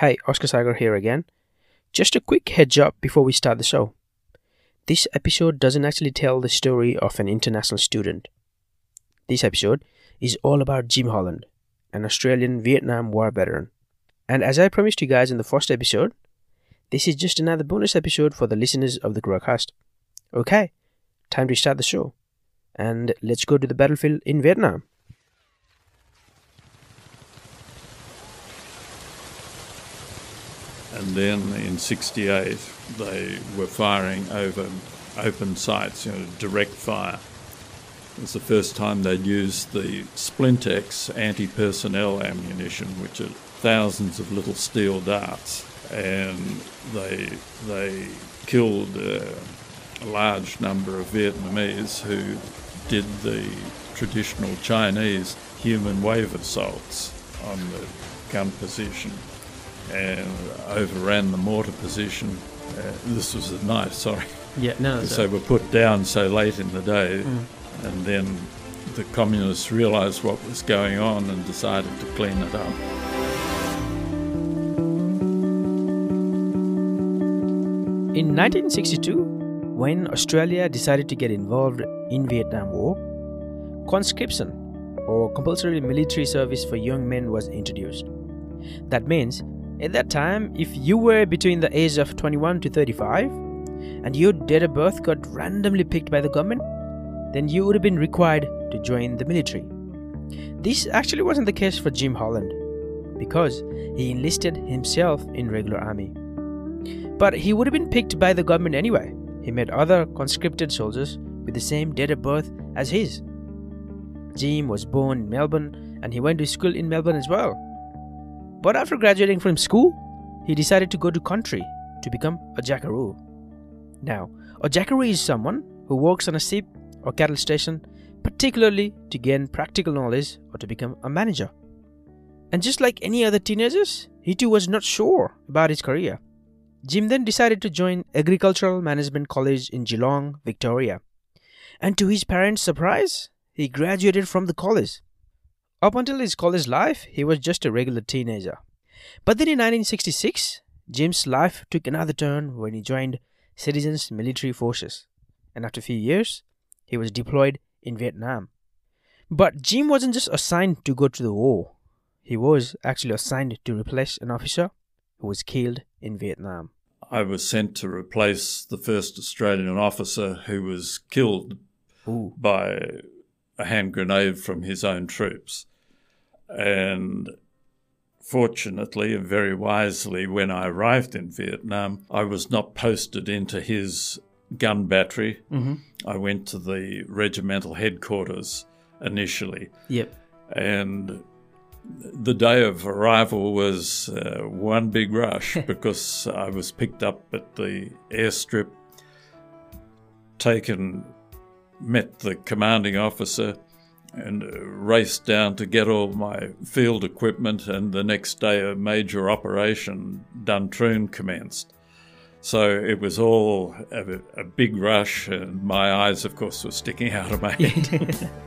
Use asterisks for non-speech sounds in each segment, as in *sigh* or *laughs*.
Hey, Oscar Sagar here again. Just a quick heads up before we start the show. This episode doesn't actually tell the story of an international student. This episode is all about Jim Holland, an Australian Vietnam War veteran. And as I promised you guys in the first episode, this is just another bonus episode for the listeners of the Growcast. Okay, time to start the show. And let's go to the battlefield in Vietnam. And then in 68, they were firing over open sites, you know, direct fire. It was the first time they'd used the Splintex anti personnel ammunition, which are thousands of little steel darts. And they, they killed a large number of Vietnamese who did the traditional Chinese human wave assaults on the gun position overran the mortar position. Uh, this was at night, *laughs* sorry. Yeah, no. So they were put down so late in the day, and then the communists realised what was going on and decided to clean it up. In 1962, when Australia decided to get involved in Vietnam War, conscription or compulsory military service for young men was introduced. That means at that time if you were between the age of 21 to 35 and your date of birth got randomly picked by the government, then you would have been required to join the military. This actually wasn't the case for Jim Holland because he enlisted himself in regular army. But he would have been picked by the government anyway. He met other conscripted soldiers with the same date of birth as his. Jim was born in Melbourne and he went to school in Melbourne as well. But after graduating from school, he decided to go to country to become a jackaroo. Now, a jackaroo is someone who works on a sheep or cattle station, particularly to gain practical knowledge or to become a manager. And just like any other teenagers, he too was not sure about his career. Jim then decided to join Agricultural Management College in Geelong, Victoria. And to his parents' surprise, he graduated from the college. Up until his college life, he was just a regular teenager. But then in 1966, Jim's life took another turn when he joined Citizens Military Forces. And after a few years, he was deployed in Vietnam. But Jim wasn't just assigned to go to the war, he was actually assigned to replace an officer who was killed in Vietnam. I was sent to replace the first Australian officer who was killed Ooh. by a hand grenade from his own troops. And fortunately and very wisely, when I arrived in Vietnam, I was not posted into his gun battery. I went to the regimental headquarters initially. Yep. And the day of arrival was uh, one big rush *laughs* because I was picked up at the airstrip, taken, met the commanding officer, and uh, raced down to get all my field equipment. And the next day, a major operation, Duntroon, commenced. So it was all a, a big rush, and my eyes, of course, were sticking out of my *laughs* head. *laughs*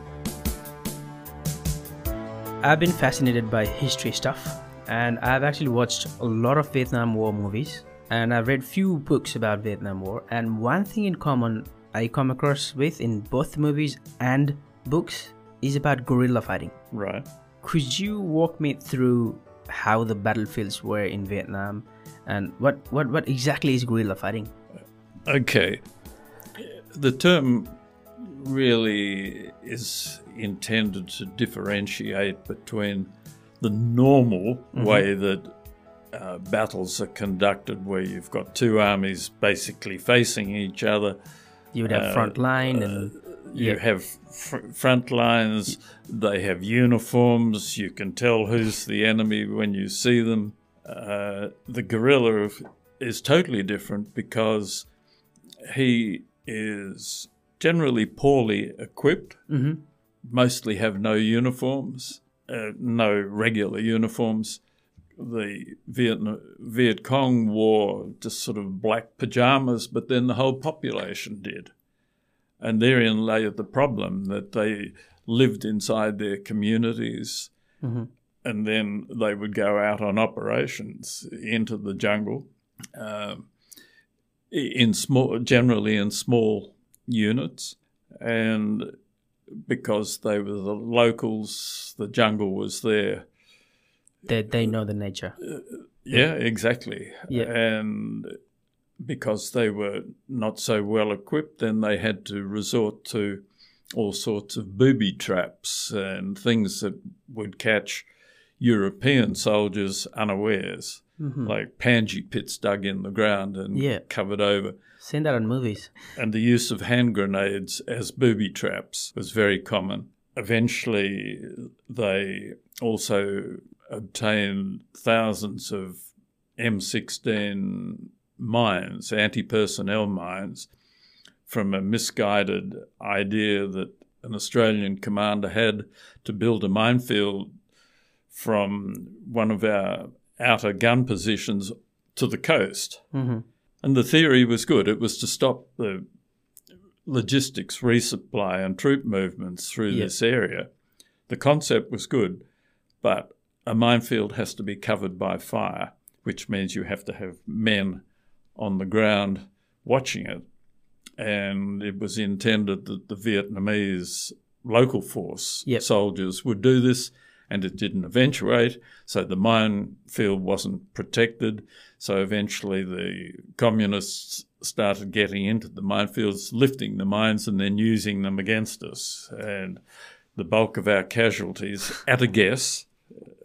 I've been fascinated by history stuff, and I've actually watched a lot of Vietnam War movies, and I've read few books about Vietnam War. And one thing in common I come across with in both movies and books is about guerrilla fighting. right. Could you walk me through how the battlefields were in Vietnam, and what what, what exactly is guerrilla fighting? Okay. The term really is intended to differentiate between the normal way that uh, battles are conducted, where you've got two armies basically facing each other. You would have front line and You have fr- front lines, they have uniforms, you can tell who's the enemy when you see them. Uh, the guerrilla is totally different because he is generally poorly equipped, mostly have no uniforms, uh, no regular uniforms. The Vietnam, Viet Cong wore just sort of black pajamas, but then the whole population did. And therein lay the problem that they lived inside their communities and then they would go out on operations into the jungle um, in small, generally in small units, and because they were the locals, the jungle was there. They they know the nature. Yeah, exactly. Yeah. And because they were not so well equipped, then they had to resort to all sorts of booby traps and things that would catch European soldiers unawares, mm-hmm. like punji pits dug in the ground and Yeah. covered over. Seen that on movies. And the use of hand grenades as booby traps was very common. Eventually, they also obtained thousands of M16 mines, anti personnel mines, from a misguided idea that an Australian commander had to build a minefield from one of our outer gun positions to the coast. hmm And the theory was good. It was to stop the logistics, resupply, and troop movements through Yeah. this area. The concept was good, but a minefield has to be covered by fire, which means you have to have men on the ground watching it. And it was intended that the Vietnamese local force Yep. soldiers would do this, and it didn't eventuate. So the minefield wasn't protected. So eventually the communists started getting into the minefields, lifting the mines, and then using them against us. And the bulk of our casualties, at a guess,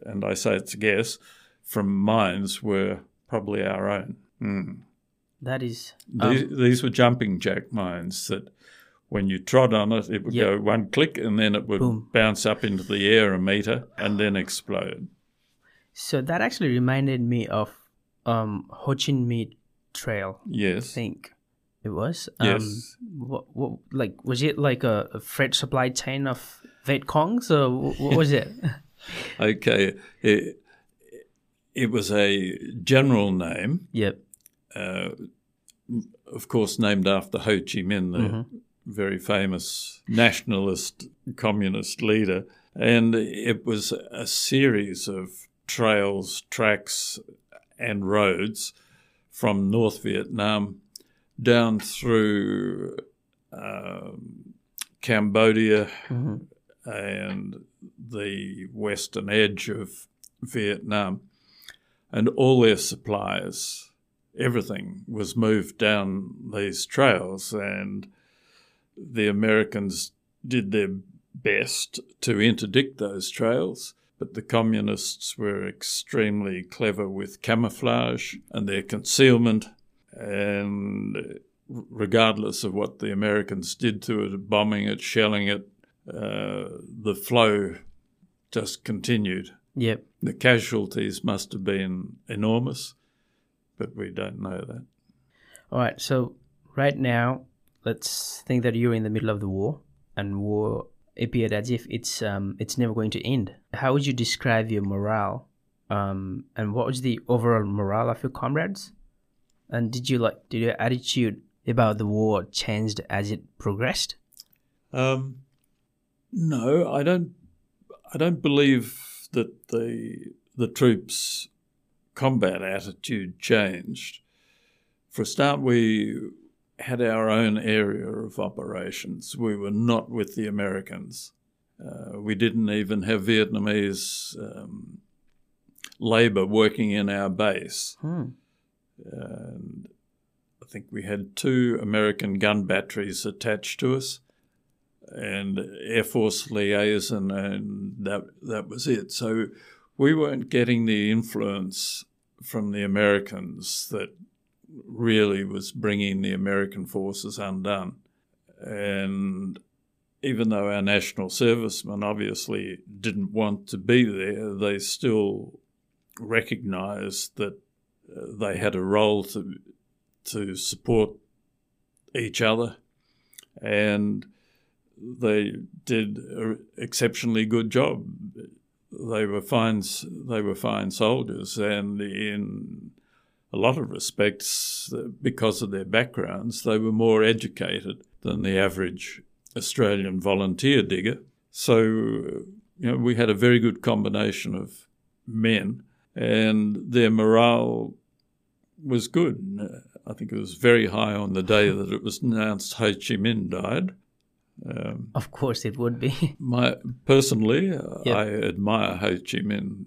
and I say it's a guess, from mines were probably our own. Mm. That is. These, Um, these were jumping jack mines that when you trod on it, it would Yep. go one click and then it would Boom. bounce up into the air a meter and then explode. so that actually reminded me of um, Ho Chi Minh Trail. Yes. I Yes. think it was. Yes. Um, what, what, like was it like a, a freight supply chain of Viet Congs or what was it? *laughs* *laughs* Okay. It, it was a general name, yep. uh, of course, named after Ho Chi Minh, the Mm-hmm. very famous nationalist communist leader. And it was a series of trails, tracks, and roads from North Vietnam down through um, Cambodia hmm and the western edge of Vietnam. And all their supplies, everything was moved down these trails, and the Americans did their best to interdict those trails. But the communists were extremely clever with camouflage and their concealment, and regardless of what the Americans did to it, bombing it, shelling it, uh, the flow just continued. Yep. The casualties must have been enormous, but we don't know that. All right. So right now, let's think that you're in the middle of the war, and war appeared as if it's um it's never going to end. How would you describe your morale? Um, and what was the overall morale of your comrades? And did you like did your attitude about the war changed as it progressed? Um, no, I don't. I don't believe that the the troops' combat attitude changed. For a start, we had our own area of operations. We were not with the Americans. Uh, we didn't even have Vietnamese um, labour working in our base. Hmm. And I think we had two American gun batteries attached to us and Air Force liaison, and that, that was it. So we weren't getting the influence from the Americans that really was bringing the American forces undone. And even though our national servicemen obviously didn't want to be there, they still recognised that uh, they had a role to to support each other, and they did an exceptionally good job. They were fine. They were fine soldiers, and in a lot of respects, because of their backgrounds, they were more educated than the average Australian volunteer digger. So, you know, we had a very good combination of men, and their morale was good. I think it was very high on the day that it was announced Ho Chi Minh died. Um, of course, it would be. *laughs* my personally. I admire Ho Chi Minh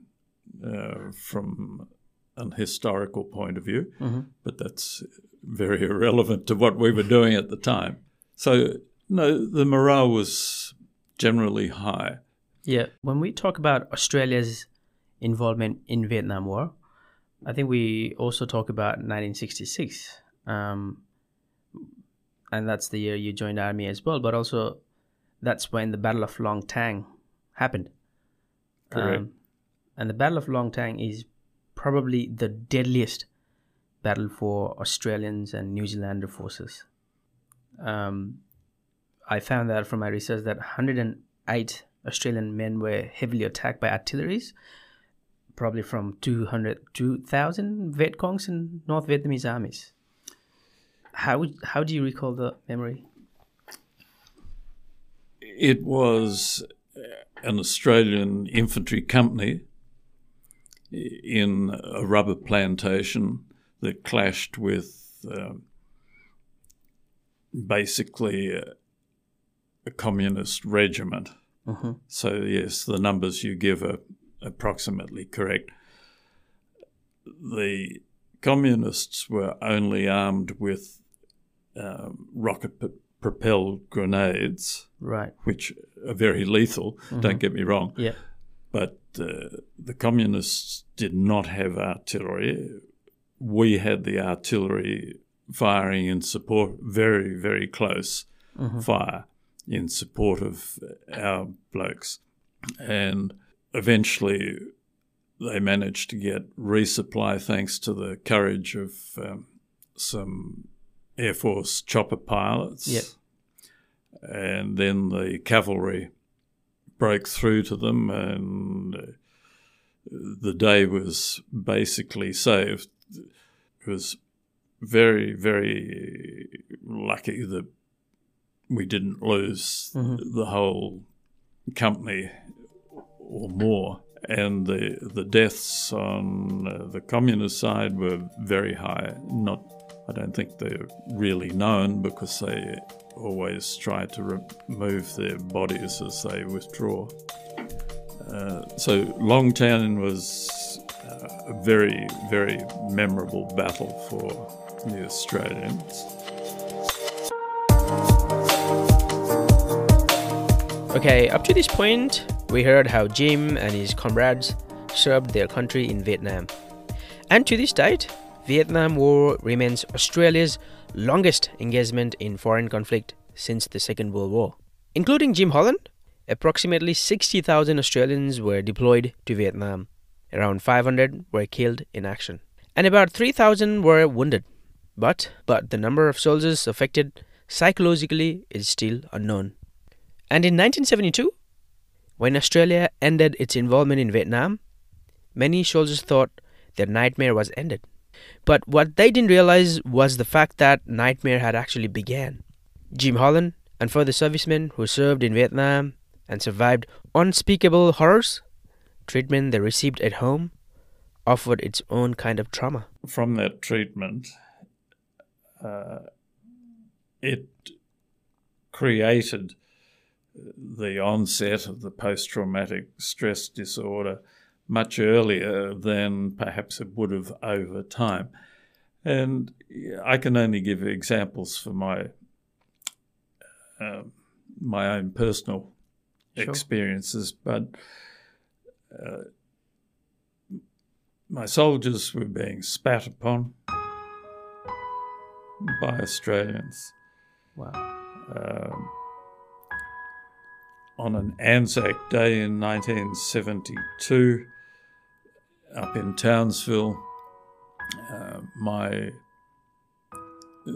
uh, from an historical point of view, mm-hmm. but that's very *laughs* irrelevant to what we were doing at the time. So, no, the morale was generally high. Yeah, when we talk about Australia's involvement in Vietnam War, I think we also talk about 1966, um, and that's the year you joined army as well. But also, that's when the Battle of Long Tan happened. Correct. Um, and the Battle of Long Tan is probably the deadliest battle for Australians and New Zealander forces. Um, I found out from my research that 108 Australian men were heavily attacked by artilleries, probably from 200 2,000 Viet Congs in North Vietnamese armies. How how do you recall the memory? It was an Australian infantry company in a rubber plantation that clashed with uh, basically a, a, communist regiment. Mm-hmm. So, yes, the numbers you give are approximately correct. The communists were only armed with uh, rocket p- propelled grenades, right? Which are very lethal. Mm-hmm. Don't get me wrong. Yeah. But uh, the communists did not have artillery. We had the artillery firing in support, very, very close mm-hmm. fire in support of our blokes. And eventually they managed to get resupply thanks to the courage of um, some Air Force chopper pilots. Yep. And then the cavalry broke through to them, and uh, the day was basically saved. It was very, very lucky that we didn't lose mm-hmm. the whole company or more. And the the deaths on uh, the communist side were very high. Not, I don't think they're really known because they always try to remove their bodies as they withdraw. Uh, so Long Tan was uh, a very, very memorable battle for the Australians. Okay, up to this point, we heard how Jim and his comrades served their country in Vietnam. And to this date, Vietnam War remains Australia's longest engagement in foreign conflict since the Second World War. Including Jim Holland, approximately 60,000 Australians were deployed to Vietnam. Around 500 were killed in action, and about 3,000 were wounded. But, but the number of soldiers affected psychologically is still unknown. And in 1972, when Australia ended its involvement in Vietnam, many soldiers thought their nightmare was ended. But what they didn't realize was the fact that nightmare had actually began. Jim Holland and further servicemen who served in Vietnam and survived unspeakable horrors, treatment they received at home offered its own kind of trauma. From that treatment, uh, it created the onset of the post traumatic stress disorder much earlier than perhaps it would have over time. And I can only give examples for my uh, my own personal sure. experiences, but uh, my soldiers were being spat upon by Australians. Wow. Um, on an Anzac Day in 1972 up in Townsville. Uh, my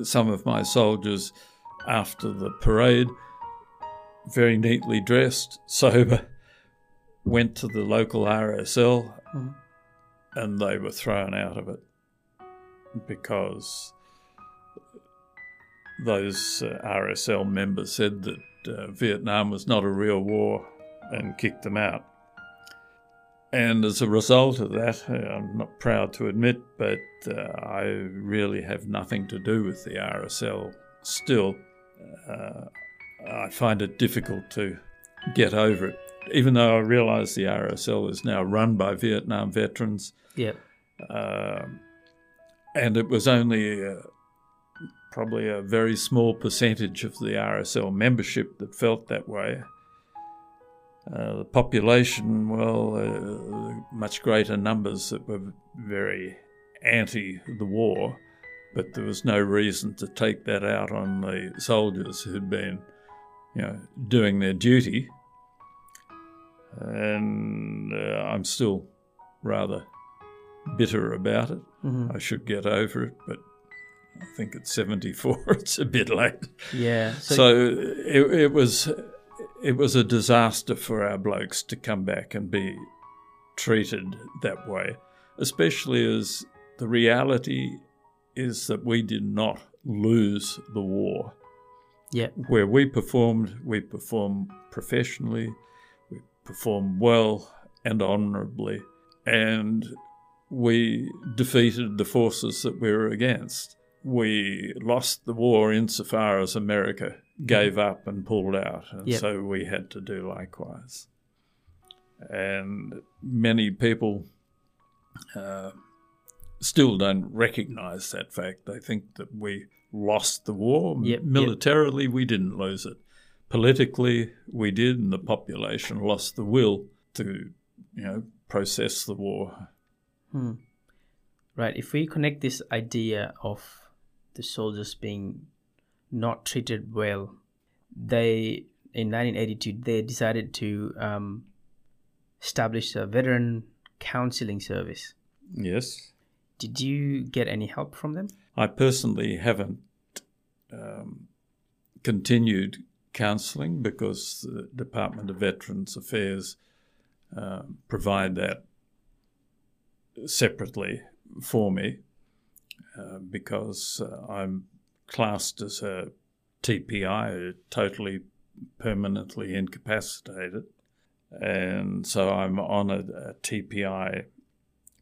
some of my soldiers after the parade, very neatly dressed, *laughs* sober, went to the local RSL mm. and they were thrown out of it because those uh, RSL members said that uh, Vietnam was not a real war and kicked them out. And as a result of that, I'm not proud to admit, but uh, I really have nothing to do with the RSL still. Uh, I find it difficult to get over it. Even though I realise the RSL is now run by Vietnam veterans. Yep. Uh, and it was only uh, probably a very small percentage of the RSL membership that felt that way. Uh, the population, well, uh, much greater numbers that were very anti the war, but there was no reason to take that out on the soldiers who'd been, you know, doing their duty. And uh, I'm still rather bitter about it. Mm-hmm. I should get over it, but I think at 74 *laughs* it's a bit late. Yeah. So, it, it was it was a disaster for our blokes to come back and be treated that way, especially as the reality is that we did not lose the war. yeah. Where we performed, we performed professionally, we performed well and honourably, and we defeated the forces that we were against. We lost the war insofar as America gave up and pulled out, and Yep. so we had to do likewise. And many people uh, still don't recognise that fact. They think that we lost the war. Yep, yep. Militarily, we didn't lose it. Politically, we did, and the population lost the will to, you know, process the war. Hmm. Right. If we connect this idea of the soldiers being not treated well, they in 1982 they decided to um, establish a veteran counseling service. Yes. Did you get any help from them? I personally haven't um, continued counselling because the Department of Veterans Affairs uh, provide that separately for me uh, because uh, I'm classed as a TPI, totally permanently incapacitated. And so I'm on a, a TPI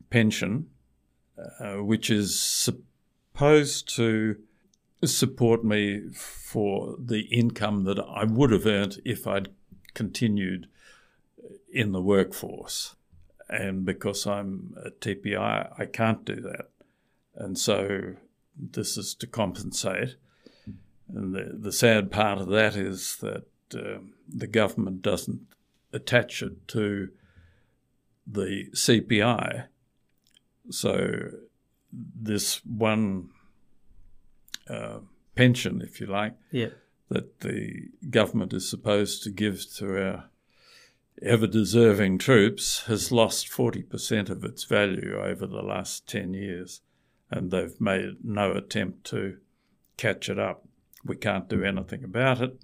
pension, uh, which is supposed to support me for the income that I would have earned if I'd continued in the workforce. And because I'm a TPI, I can't do that. And so this is to compensate. And the, the sad part of that is that um the government doesn't attach it to the CPI. So this one uh, pension, if you like, Yeah. that the government is supposed to give to our ever deserving troops has lost 40% of its value over the last 10 years, and they've made no attempt to catch it up. We can't do anything about it.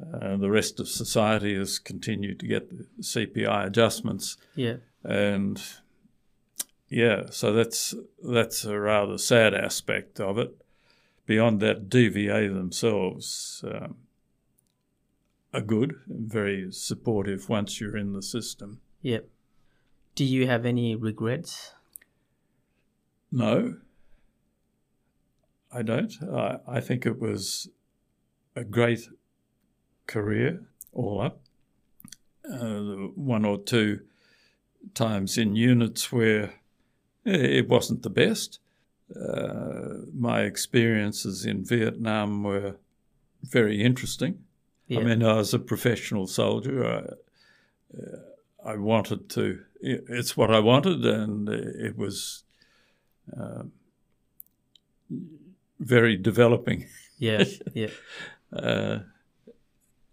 Uh, the rest of society has continued to get the CPI adjustments, Yeah. and yeah, so that's that's a rather sad aspect of it. Beyond that, DVA themselves um, are good, very supportive once you're in the system. Yeah. Do you have any regrets? No, I don't. I, I think it was a great career all up. Uh, one or two times in units where it wasn't the best. Uh, my experiences in Vietnam were very interesting. Yeah. I mean, I was a professional soldier. I, uh, I wanted to. It's what I wanted, and it was uh, very developing. yeah. *laughs* Yeah. Uh,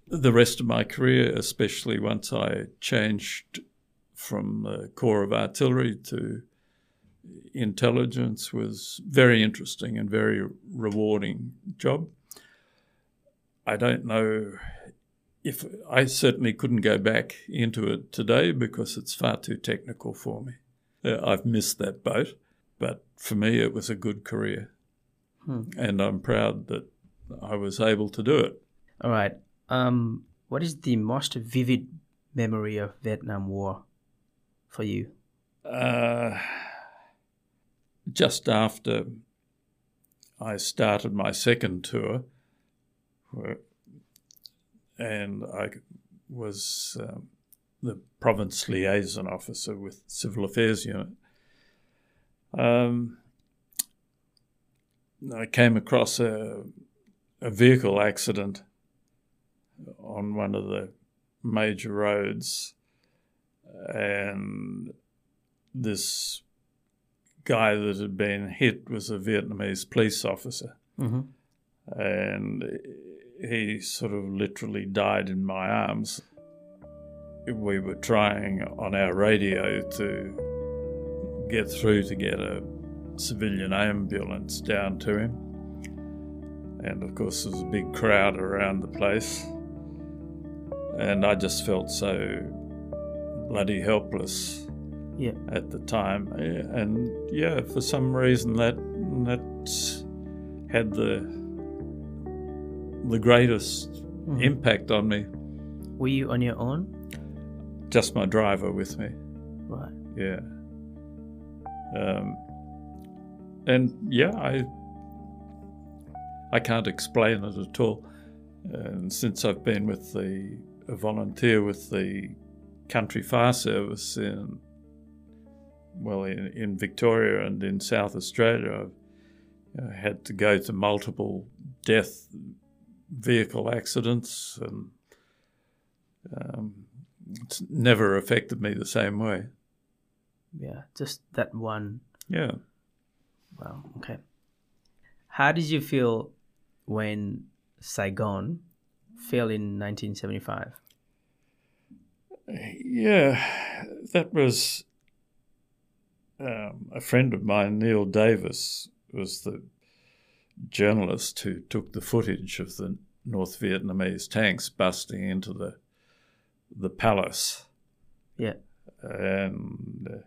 the rest of my career, especially once I changed from the Corps of Artillery to intelligence, was very interesting and very rewarding job. I don't know if I certainly couldn't go back into it today because it's far too technical for me. Uh, I've missed that boat, but for me, it was a good career, Hmm. and I'm proud that I was able to do it. All right. Um, what is the most vivid memory of Vietnam War? for you? Uh, just after I started my second tour, and I was um, the province liaison officer with Civil Affairs Unit. Um, I came across a, a vehicle accident on one of the major roads, and this guy that had been hit was a Vietnamese police officer. Mm-hmm. And he sort of literally died in my arms. We were trying on our radio to get through to get a civilian ambulance down to him. And of course, there was a big crowd around the place. And I just felt so bloody helpless Yeah. at the time. And yeah, for some reason that that had the the greatest Mhm. impact on me. Were you on your own? Just my driver with me. Right. Yeah. Um, and yeah, I I can't explain it at all. And since I've been with the a volunteer with the Country Fire Service in well in, in Victoria and in South Australia, I've you know, had to go to multiple death vehicle accidents, and um, it's never affected me the same way. Yeah. Just that one. Yeah. Wow. Okay. How did you feel when Saigon fell in 1975? Yeah, that was um, a friend of mine, Neil Davis, was the journalist who took the footage of the North Vietnamese tanks busting into the the palace, Yeah. and uh,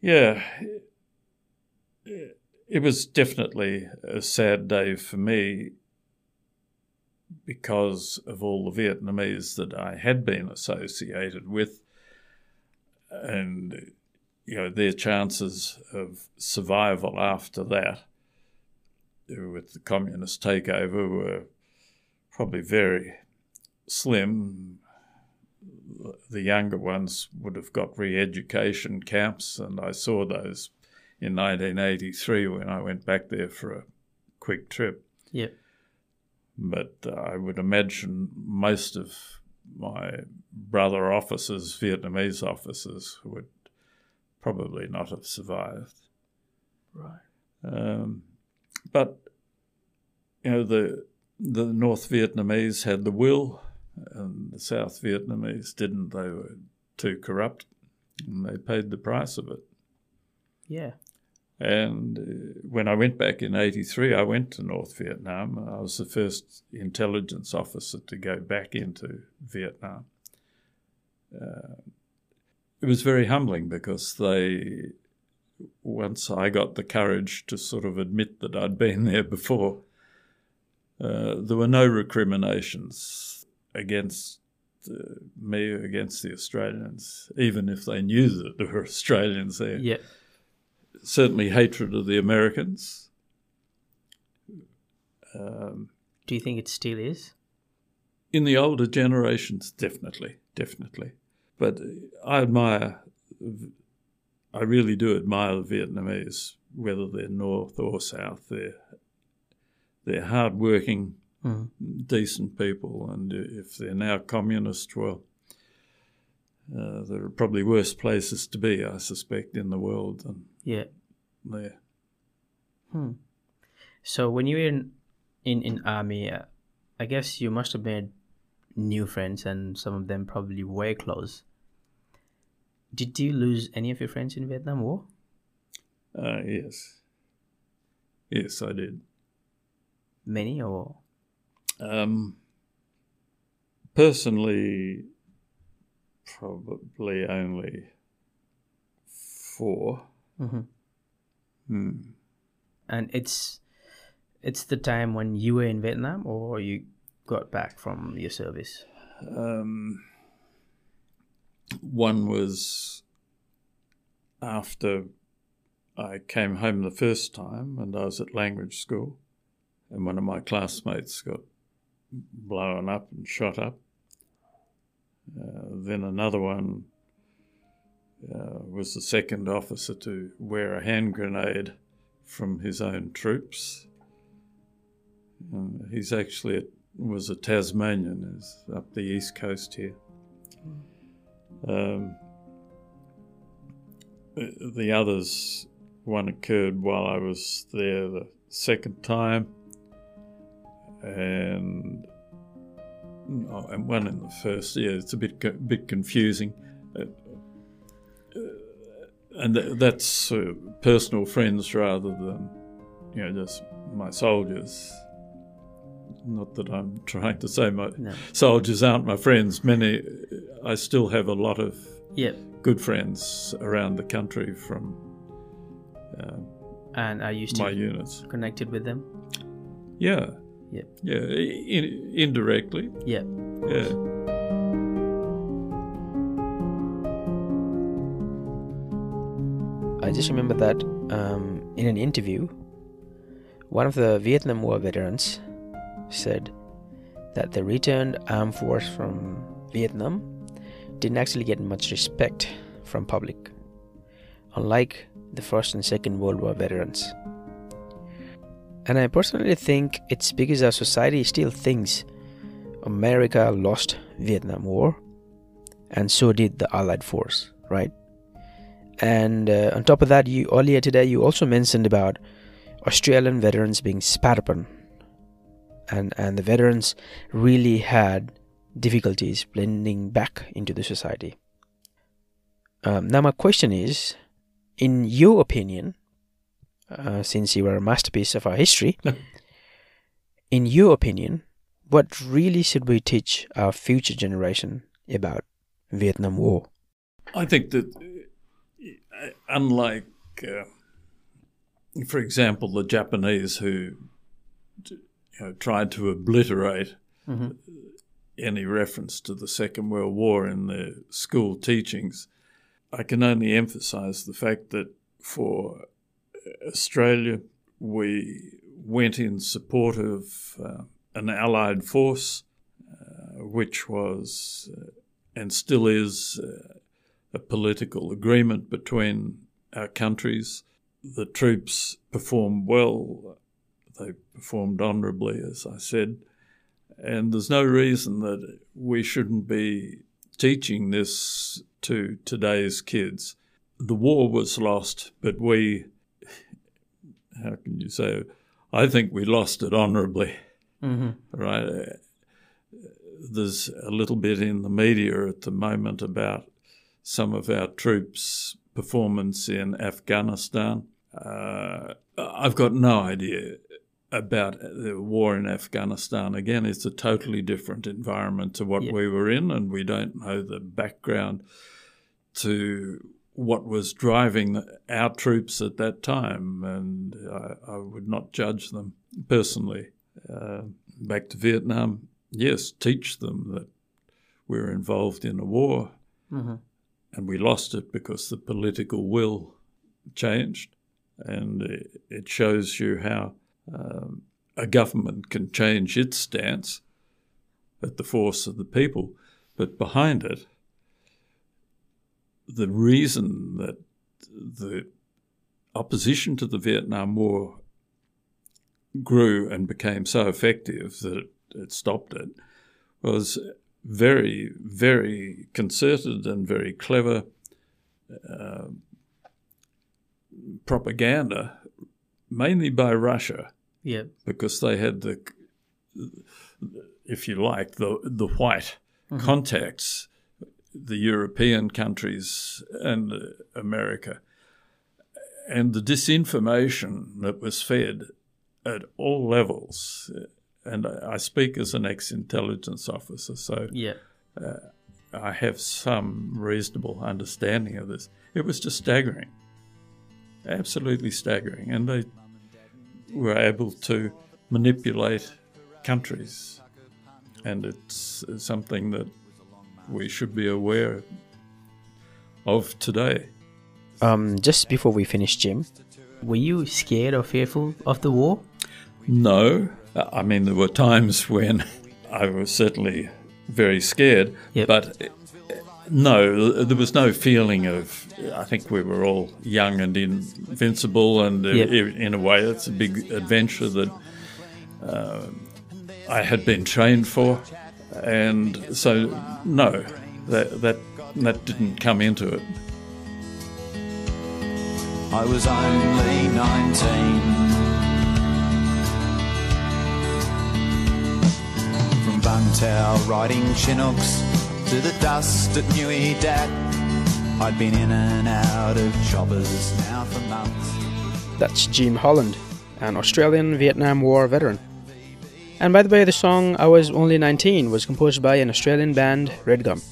yeah, it, was definitely a sad day for me because of all the Vietnamese that I had been associated with, and you know their chances of survival after that, with the communist takeover, were probably very slim. The younger ones would have got re-education camps, and I saw those in 1983 when I went back there for a quick trip Yeah. but uh, I would imagine most of my brother officers, Vietnamese officers, would probably not have survived. Right. Um, but you know the the North Vietnamese had the will, and the South Vietnamese didn't. They were too corrupt, and they paid the price of it. Yeah. And uh, when I went back in 83, I went to North Vietnam. I was the first intelligence officer to go back into Vietnam. Uh, it was very humbling because they, once I got the courage to sort of admit that I'd been there before, uh, there were no recriminations against uh, me against the Australians, even if they knew that there were Australians there Yeah. certainly hatred of the Americans. Um, Do you think it still is? in the older generations, definitely, definitely. But I admire, I really do admire the Vietnamese, whether they're North or South. They're they're hardworking, Mhm. decent people, and if they're now communist, well, uh, there are probably worse places to be, I suspect, in the world than Yeah. there. Hmm. So when you were in in, in army, uh, I guess you must have made new friends, and some of them probably were close. Did you lose any of your friends in Vietnam War? Uh, yes. Yes, I did. Many or Um, personally, probably only four. Mhm. Hmm. and it's it's the time when you were in Vietnam or you got back from your service. Um, One was after I came home the first time and I was at language school, and one of my classmates got blown up and shot up. Uh, then another one uh, was the second officer to wear a hand grenade from his own troops. Uh, he's actually a, was a Tasmanian, is up the east coast here. Um, the others, one occurred while I was there the second time, and oh, and one in the first. year. it's a bit bit confusing. Uh, uh, and th- that's uh, personal friends rather than, you know, just my soldiers. Not that I'm *laughs* trying to say my no. soldiers aren't my friends. Many, I still have a lot of yep. good friends around the country from. And are you still my units connected with them? Yeah. Yeah. Yeah. In, indirectly. Yeah. Yeah. I just remember that um, in an interview, one of the Vietnam War veterans said that the returned armed force from Vietnam didn't actually get much respect from public, unlike the First and Second World War veterans. And I personally think it's because our society still thinks America lost Vietnam War, and so did the Allied force, right? And uh, on top of that, you earlier today you also mentioned about Australian veterans being spat upon, and and the veterans really had difficulties blending back into the society. Um, now, my question is, in your opinion, uh, since you are a masterpiece of our history, *laughs* in your opinion, what really should we teach our future generation about Vietnam War? I think that unlike, uh, for example, the Japanese who you know, tried to obliterate mm-hmm. any reference to the Second World War in their school teachings, I can only emphasize the fact that for Australia, we went in support of uh, an Allied force, uh, which was uh, and still is uh, a political agreement between our countries. The troops performed well, they performed honourably, as I said, and there's no reason that we shouldn't be teaching this to today's kids. The war was lost, but we, how can you say, I think we lost it honourably, mm-hmm. right? There's a little bit in the media at the moment about some of our troops' performance in Afghanistan. Uh, I've got no idea about the war in Afghanistan. Again, it's a totally different environment to what yeah. we were in, and we don't know the background to what was driving our troops at that time, and I, I would not judge them personally. Uh, back to Vietnam, yes, teach them that we're involved in a war. Mm-hmm and we lost it because the political will changed. And it shows you how um, a government can change its stance at the force of the people, but behind it, the reason that the opposition to the Vietnam War grew and became so effective that it, it stopped it was very, very concerted and very clever uh, propaganda, mainly by Russia. Yeah. Because they had the, if you like, the the white mm-hmm. contacts, the European countries and America, and the disinformation that was fed at all levels and I speak as an ex-intelligence officer, so yeah. Uh, I have some reasonable understanding of this. It was just staggering, absolutely staggering, and they were able to manipulate countries, and it's something that we should be aware of today. Um, just before we finish, Jim, were you scared or fearful of the war? No. I mean, there were times when I was certainly very scared, Yep. but uh, no, there was no feeling of. I think we were all young and invincible, and Yep. in a way, it's a big adventure that uh, I had been trained for, and so no, that that that didn't come into it. I was only 19. From Vung Tau riding Chinooks to the dust at Nui Dat, I'd been in and out of choppers now for months. That's Jim Holland, an Australian Vietnam War veteran. And by the way, the song I Was Only 19 was composed by an Australian band, Redgum.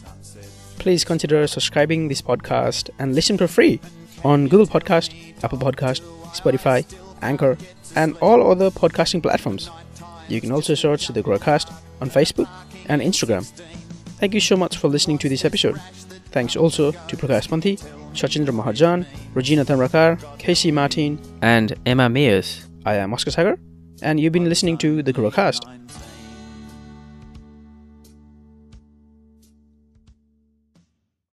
Please consider subscribing this podcast and listen for free on Google Podcast, Apple Podcast, Spotify, Anchor, and all other podcasting platforms. You can also search the Growcast on Facebook and Instagram. Thank you so much for listening to this episode. Thanks also to Prakash Panthi, Shachindra Mahajan, Regina Tamrakar, Casey Martin, and Emma Mears. I am Oscar Sagar, and you've been listening to the Growcast.